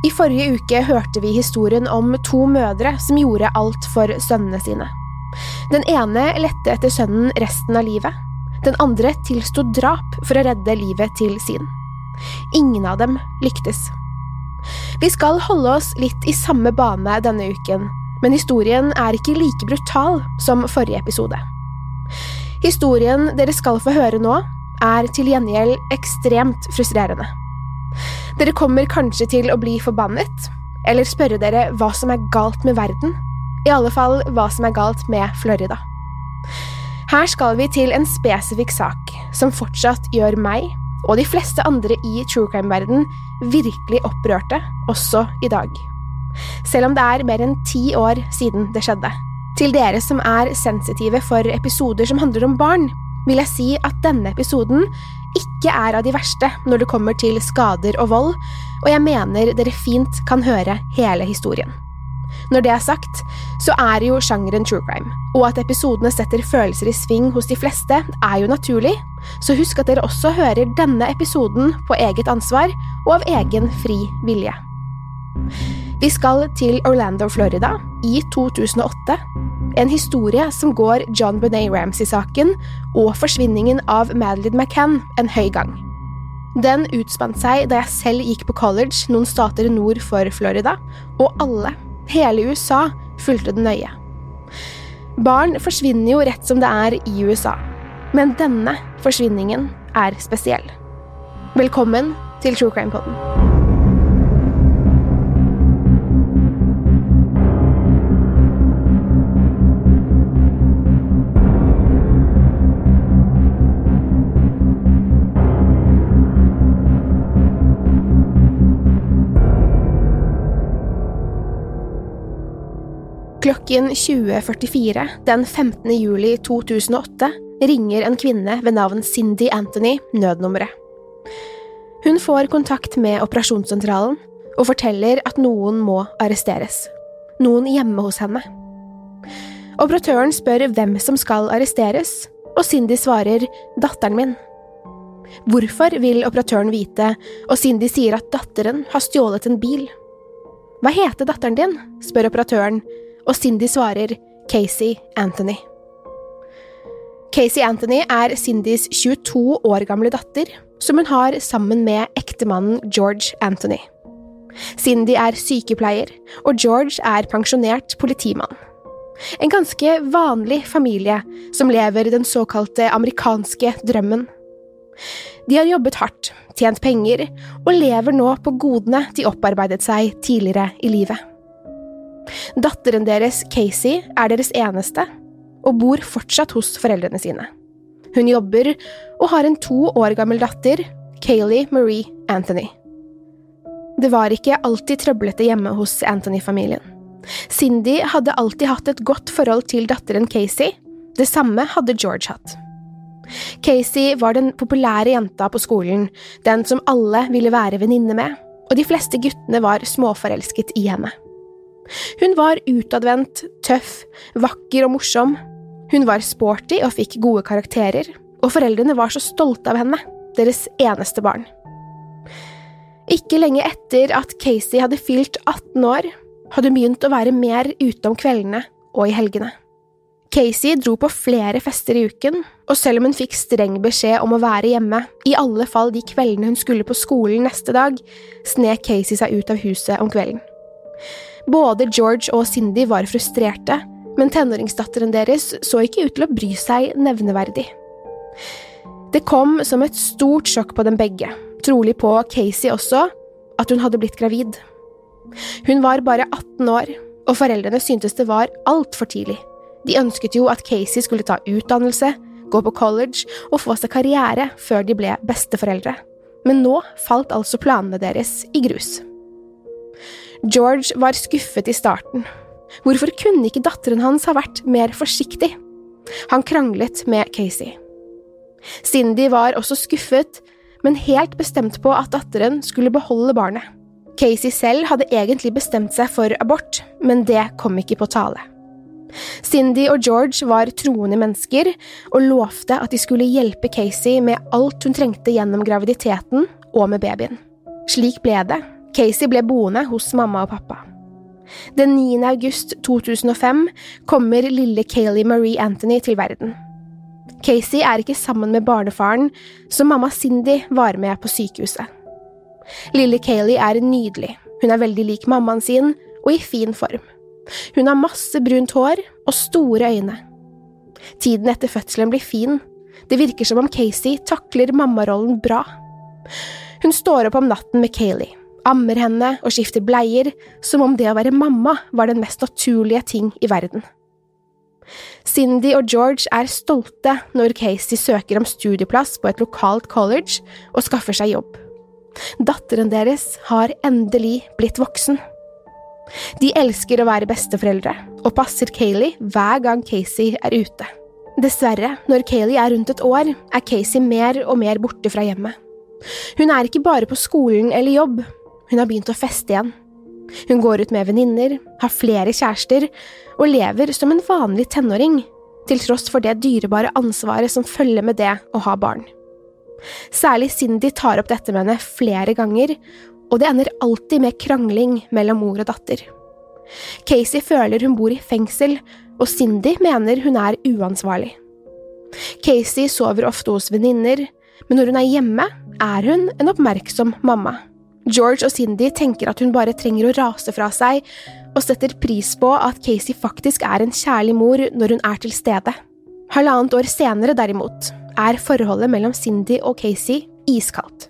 I forrige uke hørte vi historien om to mødre som gjorde alt for sønnene sine. Den ene lette etter sønnen resten av livet. Den andre tilsto drap for å redde livet til sin. Ingen av dem lyktes. Vi skal holde oss litt i samme bane denne uken, men historien er ikke like brutal som forrige episode. Historien dere skal få høre nå, er til gjengjeld ekstremt frustrerende. Dere kommer kanskje til å bli forbannet, eller spørre dere hva som er galt med verden, i alle fall hva som er galt med Florida. Her skal vi til en spesifikk sak som fortsatt gjør meg og de fleste andre i true crime-verden virkelig opprørte, også i dag. Selv om det er mer enn ti år siden det skjedde. Til dere som er sensitive for episoder som handler om barn, vil jeg si at denne episoden ikke er av de verste når det kommer til skader og vold, og jeg mener dere fint kan høre hele historien. Når det er sagt, så er jo sjangeren true crime, og at episodene setter følelser i sving hos de fleste, er jo naturlig, så husk at dere også hører denne episoden på eget ansvar og av egen fri vilje. Vi skal til Orlando, Florida, i 2008. En historie som går John Benet Ramsey-saken og forsvinningen av Madeleine McCann en høy gang. Den utspant seg da jeg selv gikk på college noen stater nord for Florida, og alle, hele USA, fulgte den nøye. Barn forsvinner jo rett som det er i USA, men denne forsvinningen er spesiell. Velkommen til True Crime Podden. Klokken 20.44 den 15. juli 2008 ringer en kvinne ved navn Cindy Anthony nødnummeret. Hun får kontakt med operasjonssentralen og forteller at noen må arresteres. Noen hjemme hos henne. Operatøren spør hvem som skal arresteres, og Cindy svarer datteren min. Hvorfor vil operatøren vite, og Cindy sier at datteren har stjålet en bil. Hva heter datteren din? spør operatøren, og Cindy svarer Casey Anthony. Casey Anthony er Cindys 22 år gamle datter, som hun har sammen med ektemannen George Anthony. Cindy er sykepleier, og George er pensjonert politimann. En ganske vanlig familie som lever den såkalte amerikanske drømmen. De har jobbet hardt, tjent penger, og lever nå på godene de opparbeidet seg tidligere i livet. Datteren deres, Casey, er deres eneste, og bor fortsatt hos foreldrene sine. Hun jobber og har en to år gammel datter, Kayleigh Marie Anthony. Det var ikke alltid trøblete hjemme hos Anthony-familien. Cindy hadde alltid hatt et godt forhold til datteren Casey, det samme hadde George hatt. Casey var den populære jenta på skolen, den som alle ville være venninne med, og de fleste guttene var småforelsket i henne. Hun var utadvendt, tøff, vakker og morsom. Hun var sporty og fikk gode karakterer, og foreldrene var så stolte av henne, deres eneste barn. Ikke lenge etter at Casey hadde fylt 18 år, hadde hun begynt å være mer ute om kveldene og i helgene. Casey dro på flere fester i uken, og selv om hun fikk streng beskjed om å være hjemme, i alle fall de kveldene hun skulle på skolen neste dag, snek Casey seg ut av huset om kvelden. Både George og Cindy var frustrerte, men tenåringsdatteren deres så ikke ut til å bry seg nevneverdig. Det kom som et stort sjokk på dem begge, trolig på Casey også, at hun hadde blitt gravid. Hun var bare 18 år, og foreldrene syntes det var altfor tidlig. De ønsket jo at Casey skulle ta utdannelse, gå på college og få seg karriere før de ble besteforeldre. Men nå falt altså planene deres i grus. George var skuffet i starten. Hvorfor kunne ikke datteren hans ha vært mer forsiktig? Han kranglet med Casey. Cindy var også skuffet, men helt bestemt på at datteren skulle beholde barnet. Casey selv hadde egentlig bestemt seg for abort, men det kom ikke på tale. Cindy og George var troende mennesker og lovte at de skulle hjelpe Casey med alt hun trengte gjennom graviditeten og med babyen. Slik ble det, Casey ble boende hos mamma og pappa. Den 9. august 2005 kommer lille Kayleigh Marie Anthony til verden. Casey er ikke sammen med barnefaren, så mamma Cindy var med på sykehuset. Lille Kayleigh er nydelig, hun er veldig lik mammaen sin og i fin form. Hun har masse brunt hår og store øyne. Tiden etter fødselen blir fin, det virker som om Casey takler mammarollen bra. Hun står opp om natten med Kayleigh ammer henne og skifter bleier, som om det å være mamma var den mest naturlige ting i verden. Cindy og George er stolte når Casey søker om studieplass på et lokalt college og skaffer seg jobb. Datteren deres har endelig blitt voksen. De elsker å være besteforeldre og passer Kayleigh hver gang Casey er ute. Dessverre, når Kayleigh er rundt et år, er Casey mer og mer borte fra hjemmet. Hun er ikke bare på skolen eller jobb, hun har begynt å feste igjen. Hun går ut med venninner, har flere kjærester og lever som en vanlig tenåring, til tross for det dyrebare ansvaret som følger med det å ha barn. Særlig Cindy tar opp dette med henne flere ganger, og det ender alltid med krangling mellom mor og datter. Casey føler hun bor i fengsel, og Cindy mener hun er uansvarlig. Casey sover ofte hos venninner, men når hun er hjemme, er hun en oppmerksom mamma. George og Cindy tenker at hun bare trenger å rase fra seg, og setter pris på at Casey faktisk er en kjærlig mor når hun er til stede. Halvannet år senere, derimot, er forholdet mellom Cindy og Casey iskaldt.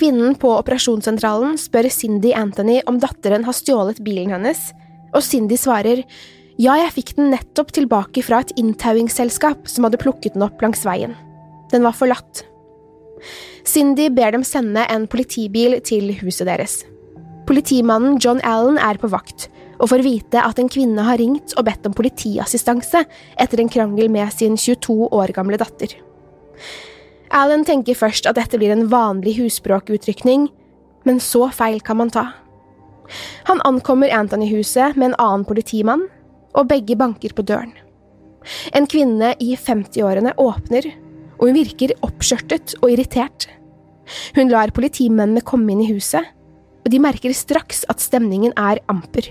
Kvinnen på operasjonssentralen spør Cindy Anthony om datteren har stjålet bilen hennes, og Cindy svarer ja, jeg fikk den nettopp tilbake fra et inntauingsselskap som hadde plukket den opp langs veien. Den var forlatt. Cindy ber dem sende en politibil til huset deres. Politimannen John Allen er på vakt, og får vite at en kvinne har ringt og bedt om politiassistanse etter en krangel med sin 22 år gamle datter. Allen tenker først at dette blir en vanlig husspråkutrykning, men så feil kan man ta. Han ankommer Anthony-huset med en annen politimann, og begge banker på døren. En kvinne i 50-årene åpner og hun virker oppskjørtet og irritert. Hun lar politimennene komme inn i huset, og de merker straks at stemningen er amper.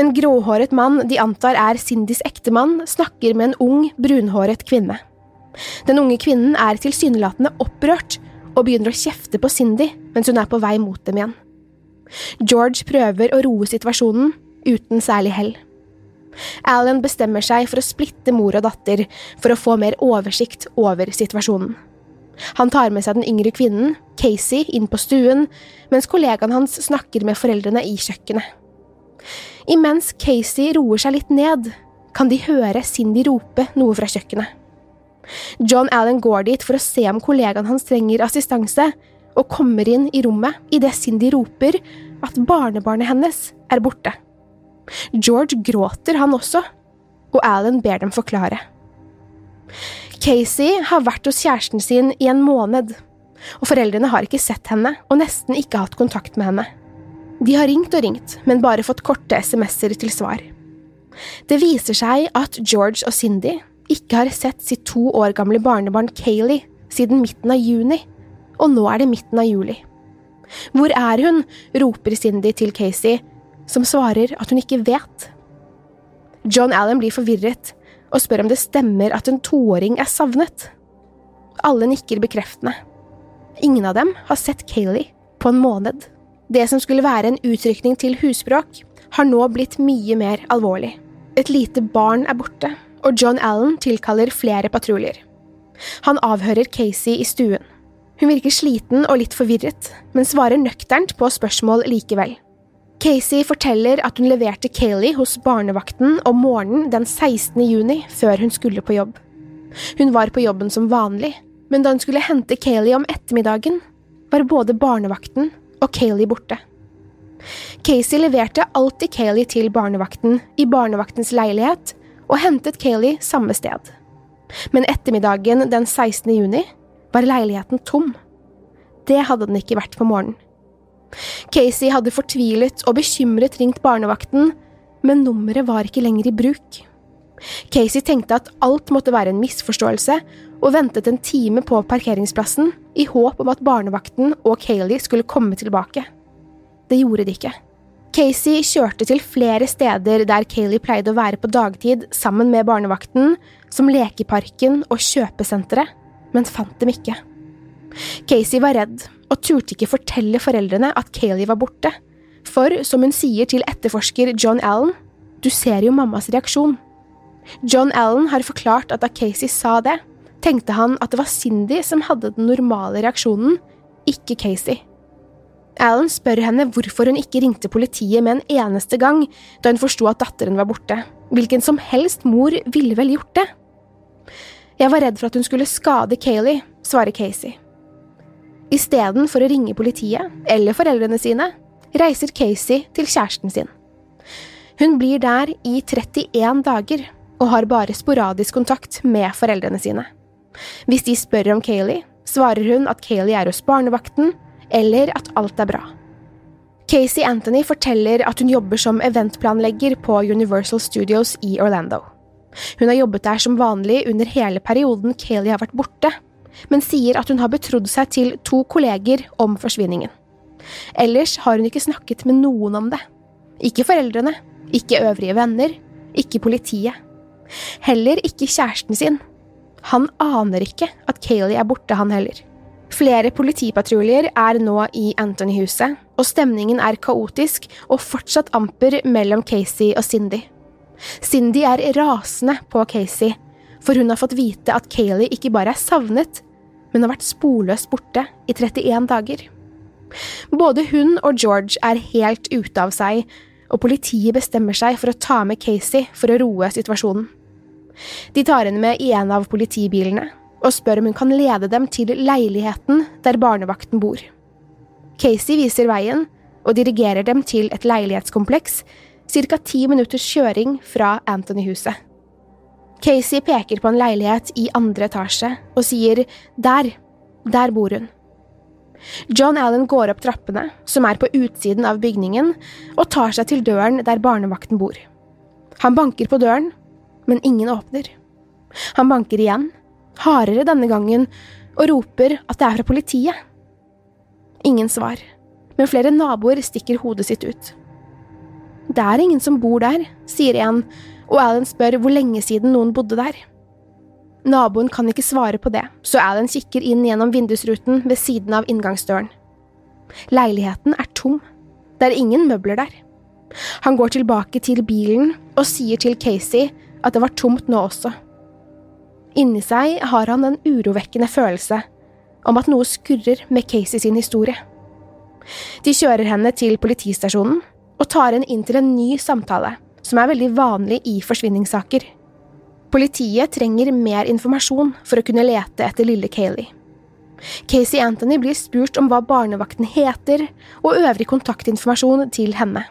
En gråhåret mann de antar er Cindys ektemann, snakker med en ung, brunhåret kvinne. Den unge kvinnen er tilsynelatende opprørt og begynner å kjefte på Cindy mens hun er på vei mot dem igjen. George prøver å roe situasjonen, uten særlig hell. Alan bestemmer seg for å splitte mor og datter for å få mer oversikt over situasjonen. Han tar med seg den yngre kvinnen, Casey, inn på stuen, mens kollegaen hans snakker med foreldrene i kjøkkenet. Imens Casey roer seg litt ned, kan de høre Cindy rope noe fra kjøkkenet. John Allen går dit for å se om kollegaen hans trenger assistanse, og kommer inn i rommet idet Cindy roper at barnebarnet hennes er borte. George gråter, han også, og Alan ber dem forklare. Casey har vært hos kjæresten sin i en måned. og foreldrene har ikke sett henne og nesten ikke hatt kontakt med henne. De har ringt og ringt, men bare fått korte SMS-er til svar. Det viser seg at George og Cindy ikke har sett sitt to år gamle barnebarn Kayleigh siden midten av juni, og nå er det midten av juli. Hvor er hun? roper Cindy til Casey, som svarer at hun ikke vet. John Allen blir forvirret og spør om det stemmer at en toåring er savnet. Alle nikker bekreftende. Ingen av dem har sett Kayleigh på en måned. Det som skulle være en utrykning til husbråk, har nå blitt mye mer alvorlig. Et lite barn er borte, og John Allen tilkaller flere patruljer. Han avhører Casey i stuen. Hun virker sliten og litt forvirret, men svarer nøkternt på spørsmål likevel. Casey forteller at hun leverte Kayleigh hos barnevakten om morgenen den 16. juni før hun skulle på jobb. Hun var på jobben som vanlig, men da hun skulle hente Kayleigh om ettermiddagen, var både barnevakten og Kayleigh borte. Casey leverte alltid Kayleigh til barnevakten i barnevaktens leilighet og hentet Kayleigh samme sted. Men ettermiddagen den 16. juni var leiligheten tom. Det hadde den ikke vært på morgenen. Casey hadde fortvilet og bekymret ringt barnevakten, men nummeret var ikke lenger i bruk. Casey tenkte at alt måtte være en misforståelse, og ventet en time på parkeringsplassen i håp om at barnevakten og Kayleigh skulle komme tilbake. Det gjorde de ikke. Casey kjørte til flere steder der Kayleigh pleide å være på dagtid sammen med barnevakten, som lekeparken og kjøpesenteret, men fant dem ikke. Casey var redd og turte ikke fortelle foreldrene at Kayleigh var borte, for som hun sier til etterforsker John Allen, du ser jo mammas reaksjon. John Allen har forklart at da Casey sa det, tenkte han at det var Cindy som hadde den normale reaksjonen, ikke Casey. Allen spør henne hvorfor hun ikke ringte politiet med en eneste gang da hun forsto at datteren var borte. Hvilken som helst mor ville vel gjort det? Jeg var redd for at hun skulle skade Kayleigh, svarer Casey. Istedenfor å ringe politiet eller foreldrene sine, reiser Casey til kjæresten sin. Hun blir der i 31 dager og har bare sporadisk kontakt med foreldrene sine. Hvis de spør om Kayleigh, svarer hun at Kayleigh er hos barnevakten, eller at alt er bra. Casey Anthony forteller at hun jobber som eventplanlegger på Universal Studios i Orlando. Hun har jobbet der som vanlig under hele perioden Kayleigh har vært borte, men sier at hun har betrodd seg til to kolleger om forsvinningen. Ellers har hun ikke snakket med noen om det. Ikke foreldrene, ikke øvrige venner, ikke politiet. Heller ikke kjæresten sin. Han aner ikke at Kayleigh er borte, han heller. Flere politipatruljer er nå i Anthony-huset, og stemningen er kaotisk og fortsatt amper mellom Casey og Cindy. Cindy er rasende på Casey for hun har fått vite at Kayleigh ikke bare er savnet, men har vært sporløst borte i 31 dager. Både hun og George er helt ute av seg, og politiet bestemmer seg for å ta med Casey for å roe situasjonen. De tar henne med i en av politibilene og spør om hun kan lede dem til leiligheten der barnevakten bor. Casey viser veien og dirigerer dem til et leilighetskompleks ca. ti minutters kjøring fra Anthony-huset. Casey peker på en leilighet i andre etasje og sier der, der bor hun. John Allen går opp trappene, som er på utsiden av bygningen, og tar seg til døren der barnevakten bor. Han banker på døren, men ingen åpner. Han banker igjen, hardere denne gangen, og roper at det er fra politiet. Ingen svar, men flere naboer stikker hodet sitt ut. Det er ingen som bor der, sier en, og Alan spør hvor lenge siden noen bodde der. Naboen kan ikke svare på det, så Alan kikker inn gjennom vindusruten ved siden av inngangsdøren. Leiligheten er tom. Det er ingen møbler der. Han går tilbake til bilen og sier til Casey at det var tomt nå også. Inni seg har han en urovekkende følelse om at noe skurrer med Casey sin historie. De kjører henne til politistasjonen og tar henne inn til en ny samtale som er veldig vanlig i forsvinningssaker. Politiet trenger mer informasjon for å kunne lete etter lille Kayleigh. Casey Anthony blir spurt om hva barnevakten heter, og øvrig kontaktinformasjon til henne.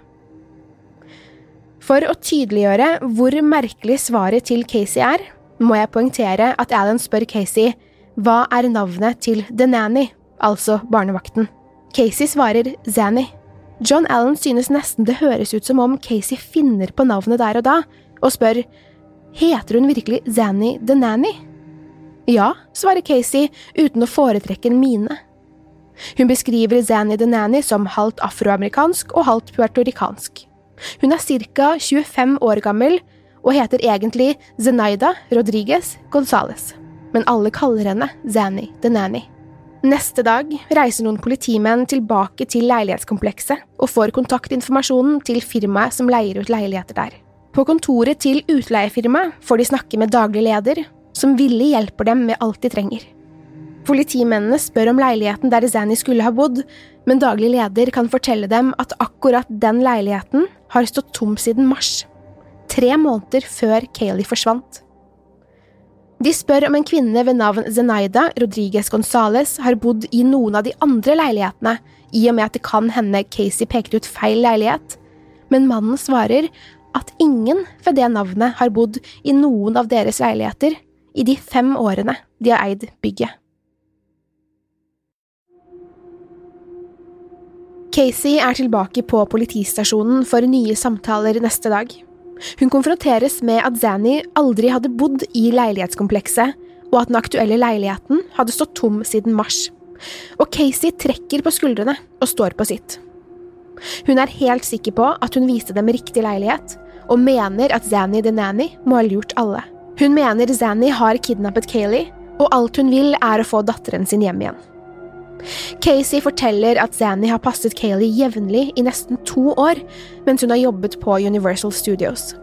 For å tydeliggjøre hvor merkelig svaret til Casey er, må jeg poengtere at Alan spør Casey hva er navnet til The Nanny, altså barnevakten. Casey svarer Zanny. John Allen synes nesten det høres ut som om Casey finner på navnet der og da, og spør heter hun virkelig Zanny the Nanny? Ja, svarer Casey uten å foretrekke en mine. Hun beskriver Zanny the Nanny som halvt afroamerikansk og halvt puertorikansk. Hun er ca. 25 år gammel og heter egentlig Zenaida Rodriguez Gonzales, men alle kaller henne Zanny the Nanny. Neste dag reiser noen politimenn tilbake til leilighetskomplekset og får kontaktinformasjonen til firmaet som leier ut leiligheter der. På kontoret til utleiefirmaet får de snakke med daglig leder, som villig hjelper dem med alt de trenger. Politimennene spør om leiligheten der Zanny skulle ha bodd, men daglig leder kan fortelle dem at akkurat den leiligheten har stått tom siden mars, tre måneder før Kayleigh forsvant. De spør om en kvinne ved navn Zenaida Rodriguez Gonzales har bodd i noen av de andre leilighetene, i og med at det kan hende Casey pekte ut feil leilighet, men mannen svarer at ingen ved det navnet har bodd i noen av deres leiligheter i de fem årene de har eid bygget. Casey er tilbake på politistasjonen for nye samtaler neste dag. Hun konfronteres med at Zanny aldri hadde bodd i leilighetskomplekset, og at den aktuelle leiligheten hadde stått tom siden mars. Og Casey trekker på skuldrene og står på sitt. Hun er helt sikker på at hun viste dem riktig leilighet, og mener at Zanny the Nanny må ha lurt alle. Hun mener Zanny har kidnappet Kayleigh, og alt hun vil er å få datteren sin hjem igjen. Casey forteller at Zanny har passet Kayleigh jevnlig i nesten to år mens hun har jobbet på Universal Studios.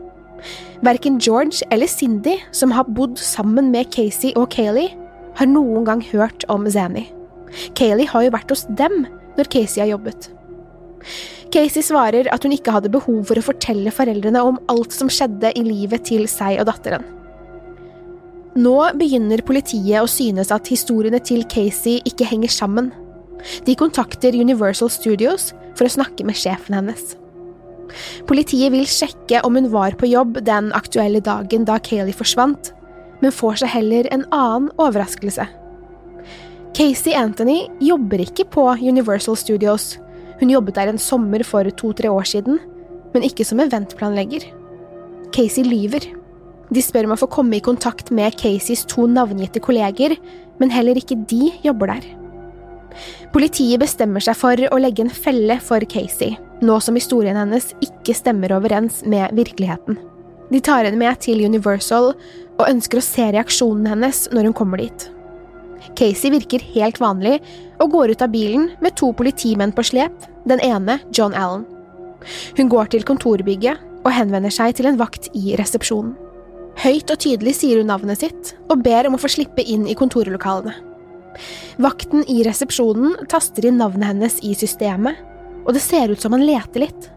Verken George eller Cindy, som har bodd sammen med Casey og Kayleigh, har noen gang hørt om Zanny. Kayleigh har jo vært hos dem når Casey har jobbet. Casey svarer at hun ikke hadde behov for å fortelle foreldrene om alt som skjedde i livet til seg og datteren. Nå begynner politiet å synes at historiene til Casey ikke henger sammen. De kontakter Universal Studios for å snakke med sjefen hennes. Politiet vil sjekke om hun var på jobb den aktuelle dagen da Kayleigh forsvant, men får seg heller en annen overraskelse. Casey Anthony jobber ikke på Universal Studios. Hun jobbet der en sommer for to–tre år siden, men ikke som eventplanlegger. Casey lyver. De spør om å få komme i kontakt med Caseys to navngitte kolleger, men heller ikke de jobber der. Politiet bestemmer seg for å legge en felle for Casey, nå som historien hennes ikke stemmer overens med virkeligheten. De tar henne med til Universal og ønsker å se reaksjonen hennes når hun kommer dit. Casey virker helt vanlig og går ut av bilen med to politimenn på slep, den ene John Allen. Hun går til kontorbygget og henvender seg til en vakt i resepsjonen. Høyt og tydelig sier hun navnet sitt, og ber om å få slippe inn i kontorlokalene. Vakten i resepsjonen taster inn navnet hennes i systemet, og det ser ut som han leter litt.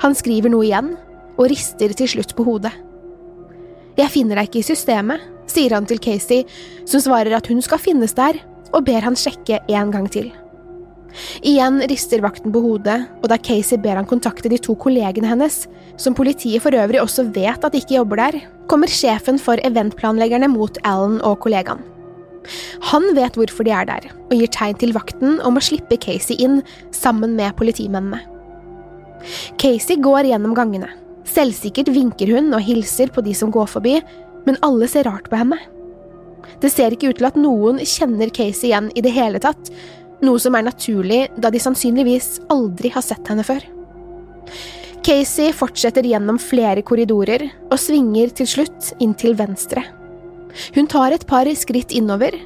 Han skriver noe igjen, og rister til slutt på hodet. Jeg finner deg ikke i systemet, sier han til Casey, som svarer at hun skal finnes der, og ber han sjekke en gang til. Igjen rister vakten på hodet, og da Casey ber han kontakte de to kollegene hennes, som politiet for øvrig også vet at ikke jobber der, kommer sjefen for eventplanleggerne mot Alan og kollegaen. Han vet hvorfor de er der, og gir tegn til vakten om å slippe Casey inn sammen med politimennene. Casey går gjennom gangene. Selvsikkert vinker hun og hilser på de som går forbi, men alle ser rart på henne. Det ser ikke ut til at noen kjenner Casey igjen i det hele tatt, noe som er naturlig da de sannsynligvis aldri har sett henne før. Casey fortsetter gjennom flere korridorer og svinger til slutt inn til venstre. Hun tar et par skritt innover,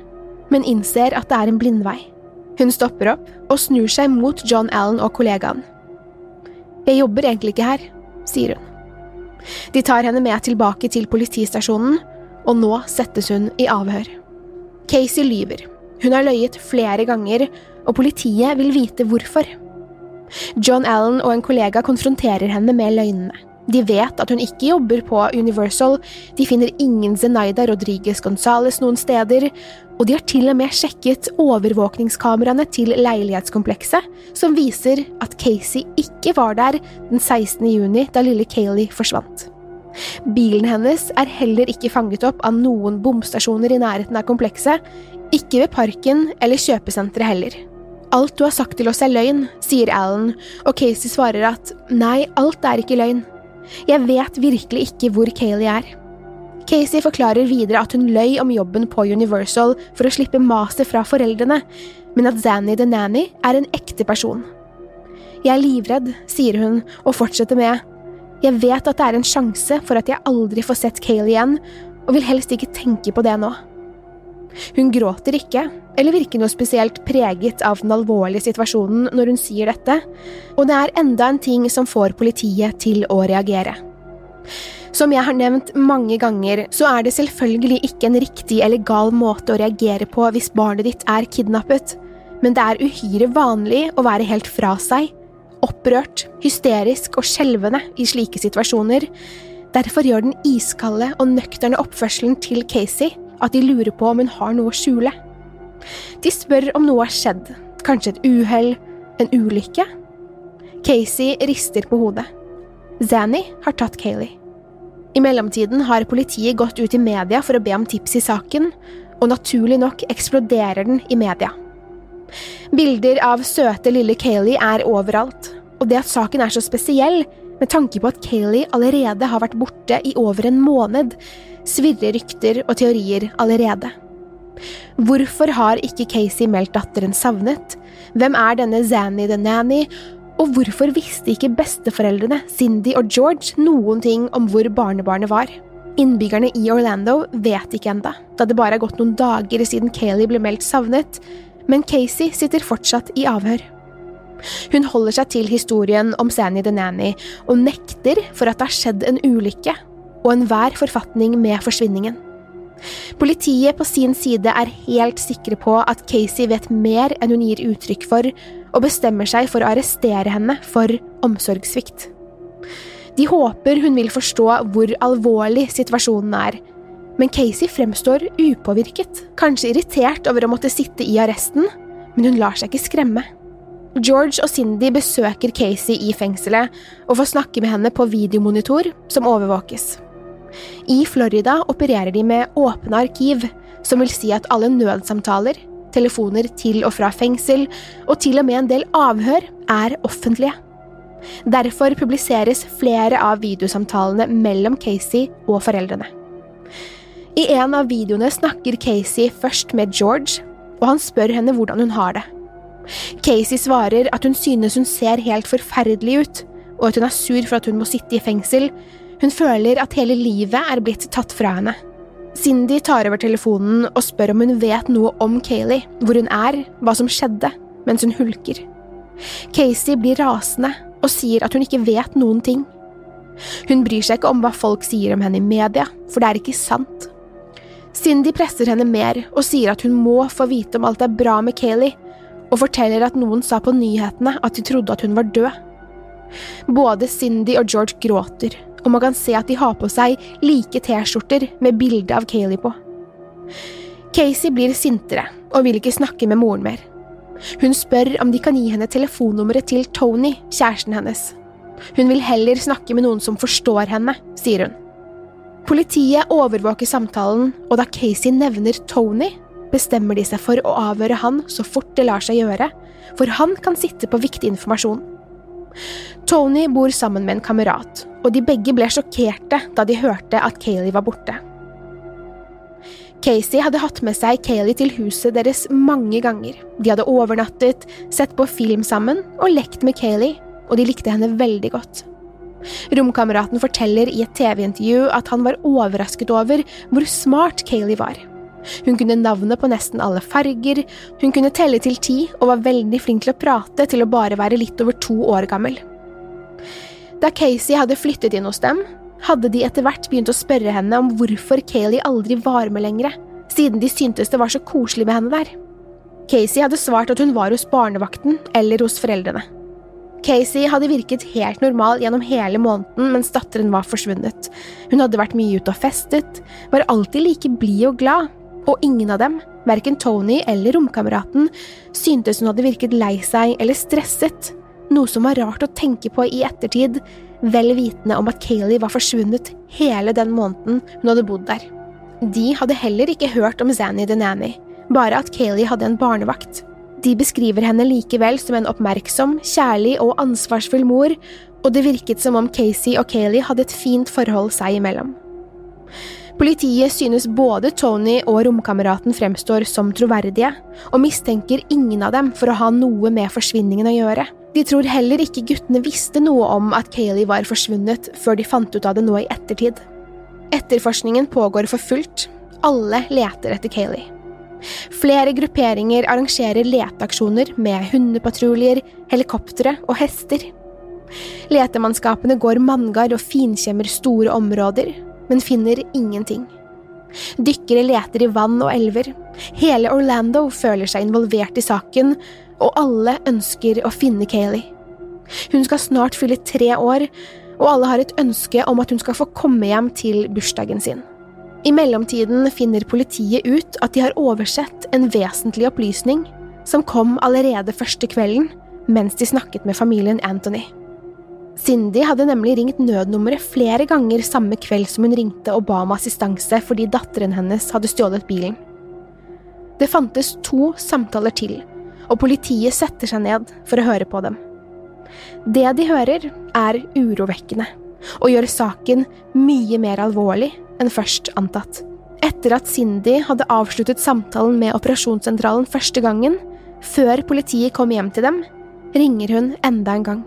men innser at det er en blindvei. Hun stopper opp og snur seg mot John Allen og kollegaen. Jeg jobber egentlig ikke her, sier hun. De tar henne med tilbake til politistasjonen, og nå settes hun i avhør. Casey lyver. Hun har løyet flere ganger, og politiet vil vite hvorfor. John Allen og en kollega konfronterer henne med løgnene. De vet at hun ikke jobber på Universal, de finner ingen Zenaida Rodriguez Gonzales noen steder, og de har til og med sjekket overvåkningskameraene til leilighetskomplekset, som viser at Casey ikke var der den 16. juni da lille Kayleigh forsvant. Bilen hennes er heller ikke fanget opp av noen bomstasjoner i nærheten av komplekset, ikke ved parken eller kjøpesenteret heller. Alt du har sagt til oss er løgn, sier Alan, og Casey svarer at nei, alt er ikke løgn. Jeg vet virkelig ikke hvor Kayleigh er. Casey forklarer videre at hun løy om jobben på Universal for å slippe maset fra foreldrene, men at Zanny the Nanny er en ekte person. Jeg er livredd, sier hun, og fortsetter med Jeg vet at det er en sjanse for at jeg aldri får sett Kayleigh igjen, og vil helst ikke tenke på det nå. Hun gråter ikke, eller virker noe spesielt preget av den alvorlige situasjonen når hun sier dette, og det er enda en ting som får politiet til å reagere. Som jeg har nevnt mange ganger, så er det selvfølgelig ikke en riktig eller gal måte å reagere på hvis barnet ditt er kidnappet, men det er uhyre vanlig å være helt fra seg, opprørt, hysterisk og skjelvende i slike situasjoner. Derfor gjør den iskalde og nøkterne oppførselen til Casey at de lurer på om hun har noe å skjule. De spør om noe har skjedd, kanskje et uhell, en ulykke? Casey rister på hodet. Zanny har tatt Kayleigh. I mellomtiden har politiet gått ut i media for å be om tips i saken, og naturlig nok eksploderer den i media. Bilder av søte lille Kayleigh er overalt, og det at saken er så spesiell, med tanke på at Kayleigh allerede har vært borte i over en måned, svirrer rykter og teorier allerede. Hvorfor har ikke Casey meldt datteren savnet? Hvem er denne Zanny the Nanny? Og hvorfor visste ikke besteforeldrene, Cindy og George, noen ting om hvor barnebarnet var? Innbyggerne i Orlando vet ikke enda, da det bare har gått noen dager siden Kayleigh ble meldt savnet, men Casey sitter fortsatt i avhør. Hun holder seg til historien om Zanny the Nanny og nekter for at det har skjedd en ulykke og enhver forfatning med forsvinningen. Politiet på sin side er helt sikre på at Casey vet mer enn hun gir uttrykk for, og bestemmer seg for å arrestere henne for omsorgssvikt. De håper hun vil forstå hvor alvorlig situasjonen er, men Casey fremstår upåvirket, kanskje irritert over å måtte sitte i arresten, men hun lar seg ikke skremme. George og Cindy besøker Casey i fengselet og får snakke med henne på videomonitor som overvåkes. I Florida opererer de med åpne arkiv, som vil si at alle nødsamtaler, telefoner til og fra fengsel, og til og med en del avhør, er offentlige. Derfor publiseres flere av videosamtalene mellom Casey og foreldrene. I en av videoene snakker Casey først med George, og han spør henne hvordan hun har det. Casey svarer at hun synes hun ser helt forferdelig ut, og at hun er sur for at hun må sitte i fengsel, hun føler at hele livet er blitt tatt fra henne. Cindy tar over telefonen og spør om hun vet noe om Kayleigh, hvor hun er, hva som skjedde, mens hun hulker. Casey blir rasende og sier at hun ikke vet noen ting. Hun bryr seg ikke om hva folk sier om henne i media, for det er ikke sant. Cindy presser henne mer og sier at hun må få vite om alt er bra med Kayleigh, og forteller at noen sa på nyhetene at de trodde at hun var død. Både Cindy og George gråter, og man kan se at de har på seg like T-skjorter med bilde av Kayleigh på. Casey blir sintere og vil ikke snakke med moren mer. Hun spør om de kan gi henne telefonnummeret til Tony, kjæresten hennes. Hun vil heller snakke med noen som forstår henne, sier hun. Politiet overvåker samtalen, og da Casey nevner Tony, bestemmer de seg for å avhøre han så fort det lar seg gjøre, for han kan sitte på viktig informasjon. Tony bor sammen med en kamerat, og de begge ble sjokkerte da de hørte at Kayleigh var borte. Casey hadde hatt med seg Kayleigh til huset deres mange ganger. De hadde overnattet, sett på film sammen og lekt med Kayleigh, og de likte henne veldig godt. Romkameraten forteller i et TV-intervju at han var overrasket over hvor smart Kayleigh var. Hun kunne navnet på nesten alle farger, hun kunne telle til ti og var veldig flink til å prate til å bare være litt over to år gammel. Da Casey hadde flyttet inn hos dem, hadde de etter hvert begynt å spørre henne om hvorfor Kayleigh aldri var med lenger, siden de syntes det var så koselig med henne der. Casey hadde svart at hun var hos barnevakten eller hos foreldrene. Casey hadde virket helt normal gjennom hele måneden mens datteren var forsvunnet. Hun hadde vært mye ute og festet, var alltid like blid og glad, og ingen av dem, verken Tony eller romkameraten, syntes hun hadde virket lei seg eller stresset noe som var rart å tenke på i ettertid, vel vitende om at Kayleigh var forsvunnet hele den måneden hun hadde bodd der. De hadde heller ikke hørt om Zanny the Nanny, bare at Kayleigh hadde en barnevakt. De beskriver henne likevel som en oppmerksom, kjærlig og ansvarsfull mor, og det virket som om Casey og Kayleigh hadde et fint forhold seg imellom. Politiet synes både Tony og romkameraten fremstår som troverdige, og mistenker ingen av dem for å ha noe med forsvinningen å gjøre. De tror heller ikke guttene visste noe om at Kayleigh var forsvunnet før de fant ut av det nå i ettertid. Etterforskningen pågår for fullt. Alle leter etter Kayleigh. Flere grupperinger arrangerer leteaksjoner med hundepatruljer, helikoptre og hester. Letemannskapene går manngard og finkjemmer store områder, men finner ingenting. Dykkere leter i vann og elver. Hele Orlando føler seg involvert i saken, og alle ønsker å finne Kayleigh. Hun skal snart fylle tre år, og alle har et ønske om at hun skal få komme hjem til bursdagen sin. I mellomtiden finner politiet ut at de har oversett en vesentlig opplysning som kom allerede første kvelden mens de snakket med familien Anthony. Cindy hadde nemlig ringt nødnummeret flere ganger samme kveld som hun ringte og ba om assistanse fordi datteren hennes hadde stjålet bilen. Det fantes to samtaler til, og politiet setter seg ned for å høre på dem. Det de hører, er urovekkende, og gjør saken mye mer alvorlig enn først antatt. Etter at Cindy hadde avsluttet samtalen med operasjonssentralen første gangen, før politiet kom hjem til dem, ringer hun enda en gang.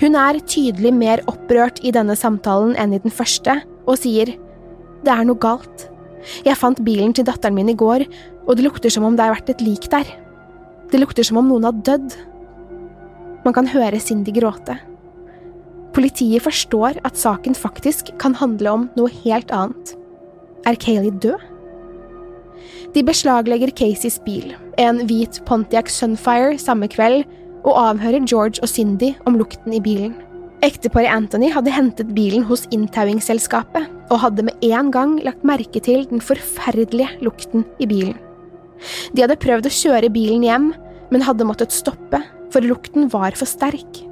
Hun er tydelig mer opprørt i denne samtalen enn i den første, og sier det er noe galt. Jeg fant bilen til datteren min i går, og det lukter som om det har vært et lik der. Det lukter som om noen har dødd. Man kan høre Cindy gråte. Politiet forstår at saken faktisk kan handle om noe helt annet. Er Kayleigh død? De beslaglegger Caseys bil, en hvit Pontiac Sunfire, samme kveld, og avhører George og Cindy om lukten i bilen. Ekteparet Anthony hadde hentet bilen hos inntauingsselskapet og hadde med en gang lagt merke til den forferdelige lukten i bilen. De hadde prøvd å kjøre bilen hjem, men hadde måttet stoppe, for lukten var for sterk.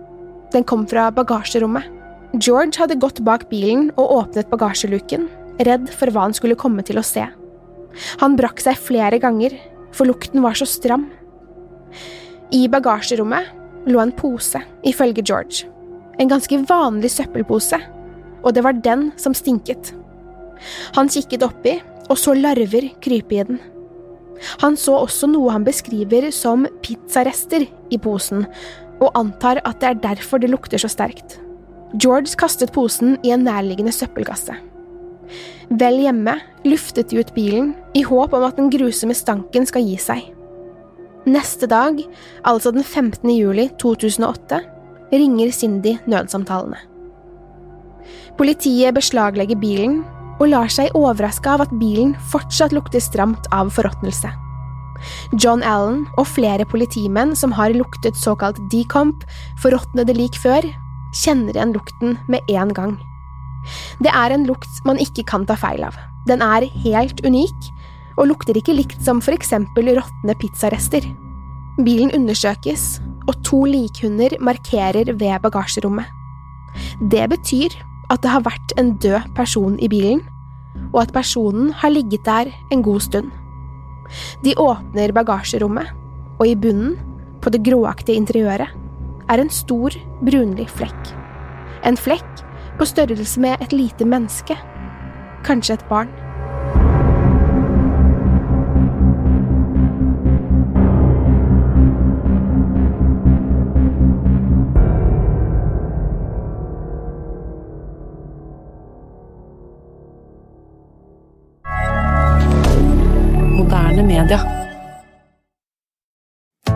Den kom fra bagasjerommet. George hadde gått bak bilen og åpnet bagasjeluken, redd for hva han skulle komme til å se. Han brakk seg flere ganger, for lukten var så stram. I bagasjerommet lå en pose, ifølge George. En ganske vanlig søppelpose, og det var den som stinket. Han kikket oppi og så larver krype i den. Han så også noe han beskriver som pizzarester i posen, og antar at det er derfor det lukter så sterkt. George kastet posen i en nærliggende søppelkasse. Vel hjemme luftet de ut bilen i håp om at den grusomme stanken skal gi seg. Neste dag, altså den 15. juli 2008, ringer Cindy nødsamtalene. Politiet beslaglegger bilen og lar seg overraske av at bilen fortsatt lukter stramt av forråtnelse. John Allen og flere politimenn som har luktet såkalt decomp, forråtnede lik før, kjenner igjen lukten med en gang. Det er en lukt man ikke kan ta feil av. Den er helt unik, og lukter ikke likt som for eksempel råtne pizzarester. Bilen undersøkes, og to likhunder markerer ved bagasjerommet. Det betyr at det har vært en død person i bilen, og at personen har ligget der en god stund. De åpner bagasjerommet, og i bunnen, på det gråaktige interiøret, er en stor, brunlig flekk. En flekk på størrelse med et lite menneske, kanskje et barn.